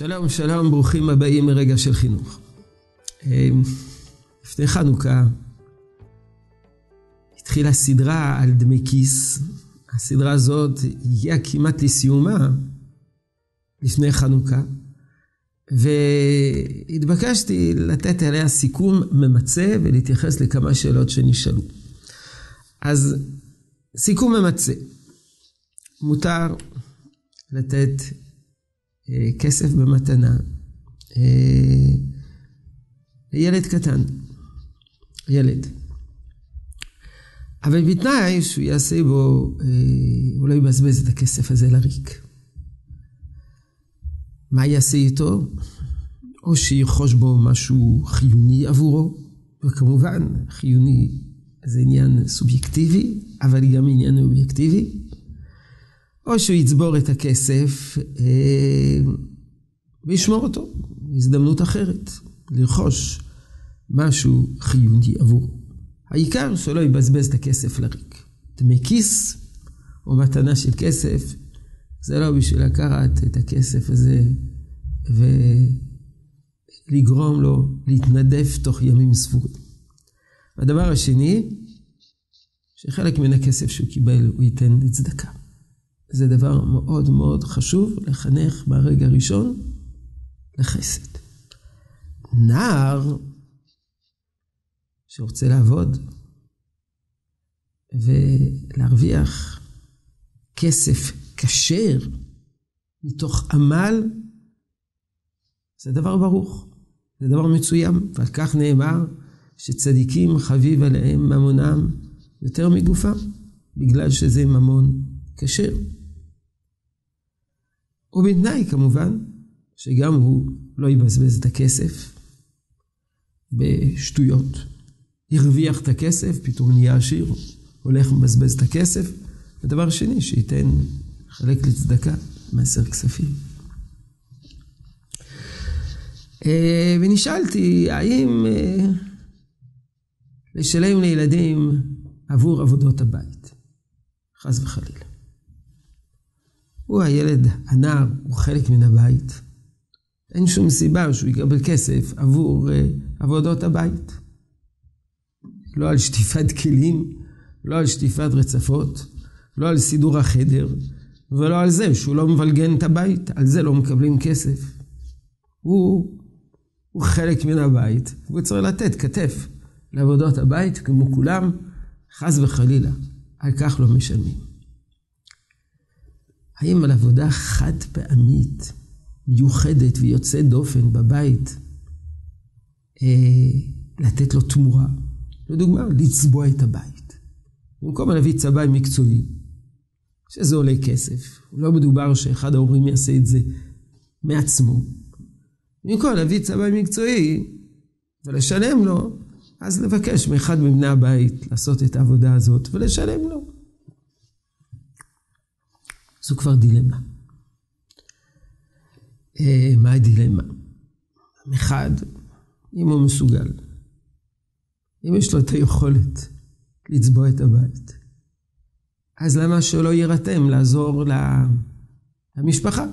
שלום, שלום, ברוכים הבאים לרגע של חינוך. אמ, לפני חנוכה התחילה סדרה על דמי כיס. הסדרה הזאת הגיעה כמעט לסיומה לפני חנוכה, והתבקשתי לתת עליה סיכום ממצה ולהתייחס לכמה שאלות שנשאלו. אז סיכום ממצה. מותר לתת כסף במתנה אה, לילד קטן, ילד. אבל בתנאי שהוא יעשה בו, אה, הוא לא יבזבז את הכסף הזה לריק. מה יעשה איתו? או שירכוש בו משהו חיוני עבורו, וכמובן חיוני זה עניין סובייקטיבי, אבל גם עניין אובייקטיבי. או שהוא יצבור את הכסף אה, וישמור אותו, הזדמנות אחרת, לרכוש משהו חיוני עבורו. העיקר שלא יבזבז את הכסף לריק. דמי כיס או מתנה של כסף, זה לא בשביל לקחת את הכסף הזה ולגרום לו להתנדף תוך ימים ספורים. הדבר השני, שחלק מן הכסף שהוא קיבל הוא ייתן לצדקה. זה דבר מאוד מאוד חשוב לחנך מהרגע הראשון לחסד. נער שרוצה לעבוד ולהרוויח כסף כשר מתוך עמל, זה דבר ברוך, זה דבר מצוין, ועל כך נאמר שצדיקים חביב עליהם ממונם יותר מגופם, בגלל שזה ממון כשר. ובתנאי כמובן שגם הוא לא יבזבז את הכסף בשטויות. הרוויח את הכסף, פתאום נהיה עשיר, הולך ומבזבז את הכסף. ודבר שני, שייתן חלק לצדקה, מעשר כספים. אה, ונשאלתי, האם אה, לשלם לילדים עבור עבודות הבית? חס וחלילה. הוא הילד, הנער, הוא חלק מן הבית. אין שום סיבה שהוא יקבל כסף עבור uh, עבודות הבית. לא על שטיפת כלים, לא על שטיפת רצפות, לא על סידור החדר, ולא על זה שהוא לא מבלגן את הבית, על זה לא מקבלים כסף. הוא, הוא חלק מן הבית, והוא צריך לתת כתף לעבודות הבית כמו כולם, חס וחלילה, על כך לא משלמים. האם על עבודה חד פעמית, מיוחדת ויוצאת דופן בבית, אה, לתת לו תמורה? לדוגמה, לצבוע את הבית. במקום להביא צבעי מקצועי, שזה עולה כסף, לא מדובר שאחד ההורים יעשה את זה מעצמו. במקום להביא צבעי מקצועי ולשלם לו, אז לבקש מאחד מבני הבית לעשות את העבודה הזאת ולשלם לו. זו כבר דילמה. אה, מה הדילמה? אחד, אם הוא מסוגל, אם יש לו את היכולת לצבוע את הבית, אז למה שלא יירתם לעזור למשפחה?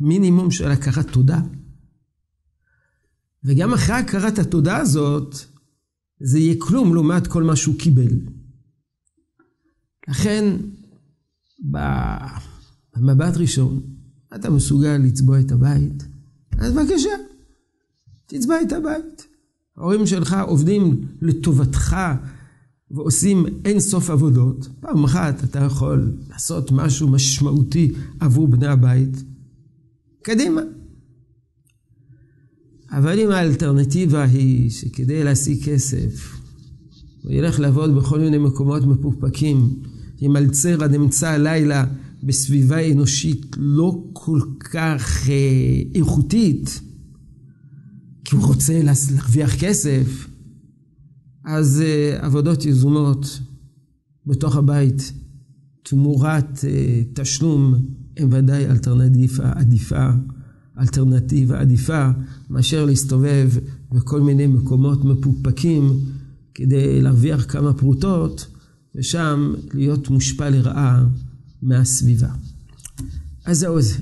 מינימום של הכרת תודה. וגם אחרי הכרת התודה הזאת, זה יהיה כלום לעומת כל מה שהוא קיבל. לכן, במבט ראשון, אתה מסוגל לצבוע את הבית, אז בבקשה, תצבע את הבית. ההורים שלך עובדים לטובתך ועושים אין סוף עבודות. פעם אחת אתה יכול לעשות משהו משמעותי עבור בני הבית, קדימה. אבל אם האלטרנטיבה היא שכדי להשיג כסף, הוא ילך לעבוד בכל מיני מקומות מפוקפקים, ימלצר עד אמצע הלילה בסביבה אנושית לא כל כך אה, איכותית, כי הוא רוצה להרוויח כסף, אז אה, עבודות יזומות בתוך הבית תמורת אה, תשלום הם ודאי אלטרנטיבה עדיפה, אלטרנטיבה עדיפה מאשר להסתובב בכל מיני מקומות מפוקפקים כדי להרוויח כמה פרוטות ושם להיות מושפע לרעה מהסביבה. אז זהו זה.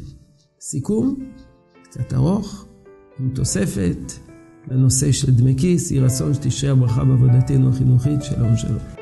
סיכום, קצת ארוך, עם תוספת לנושא של דמי כיס, יהי רצון שתשרה ברכה בעבודתנו החינוכית, שלום שלום.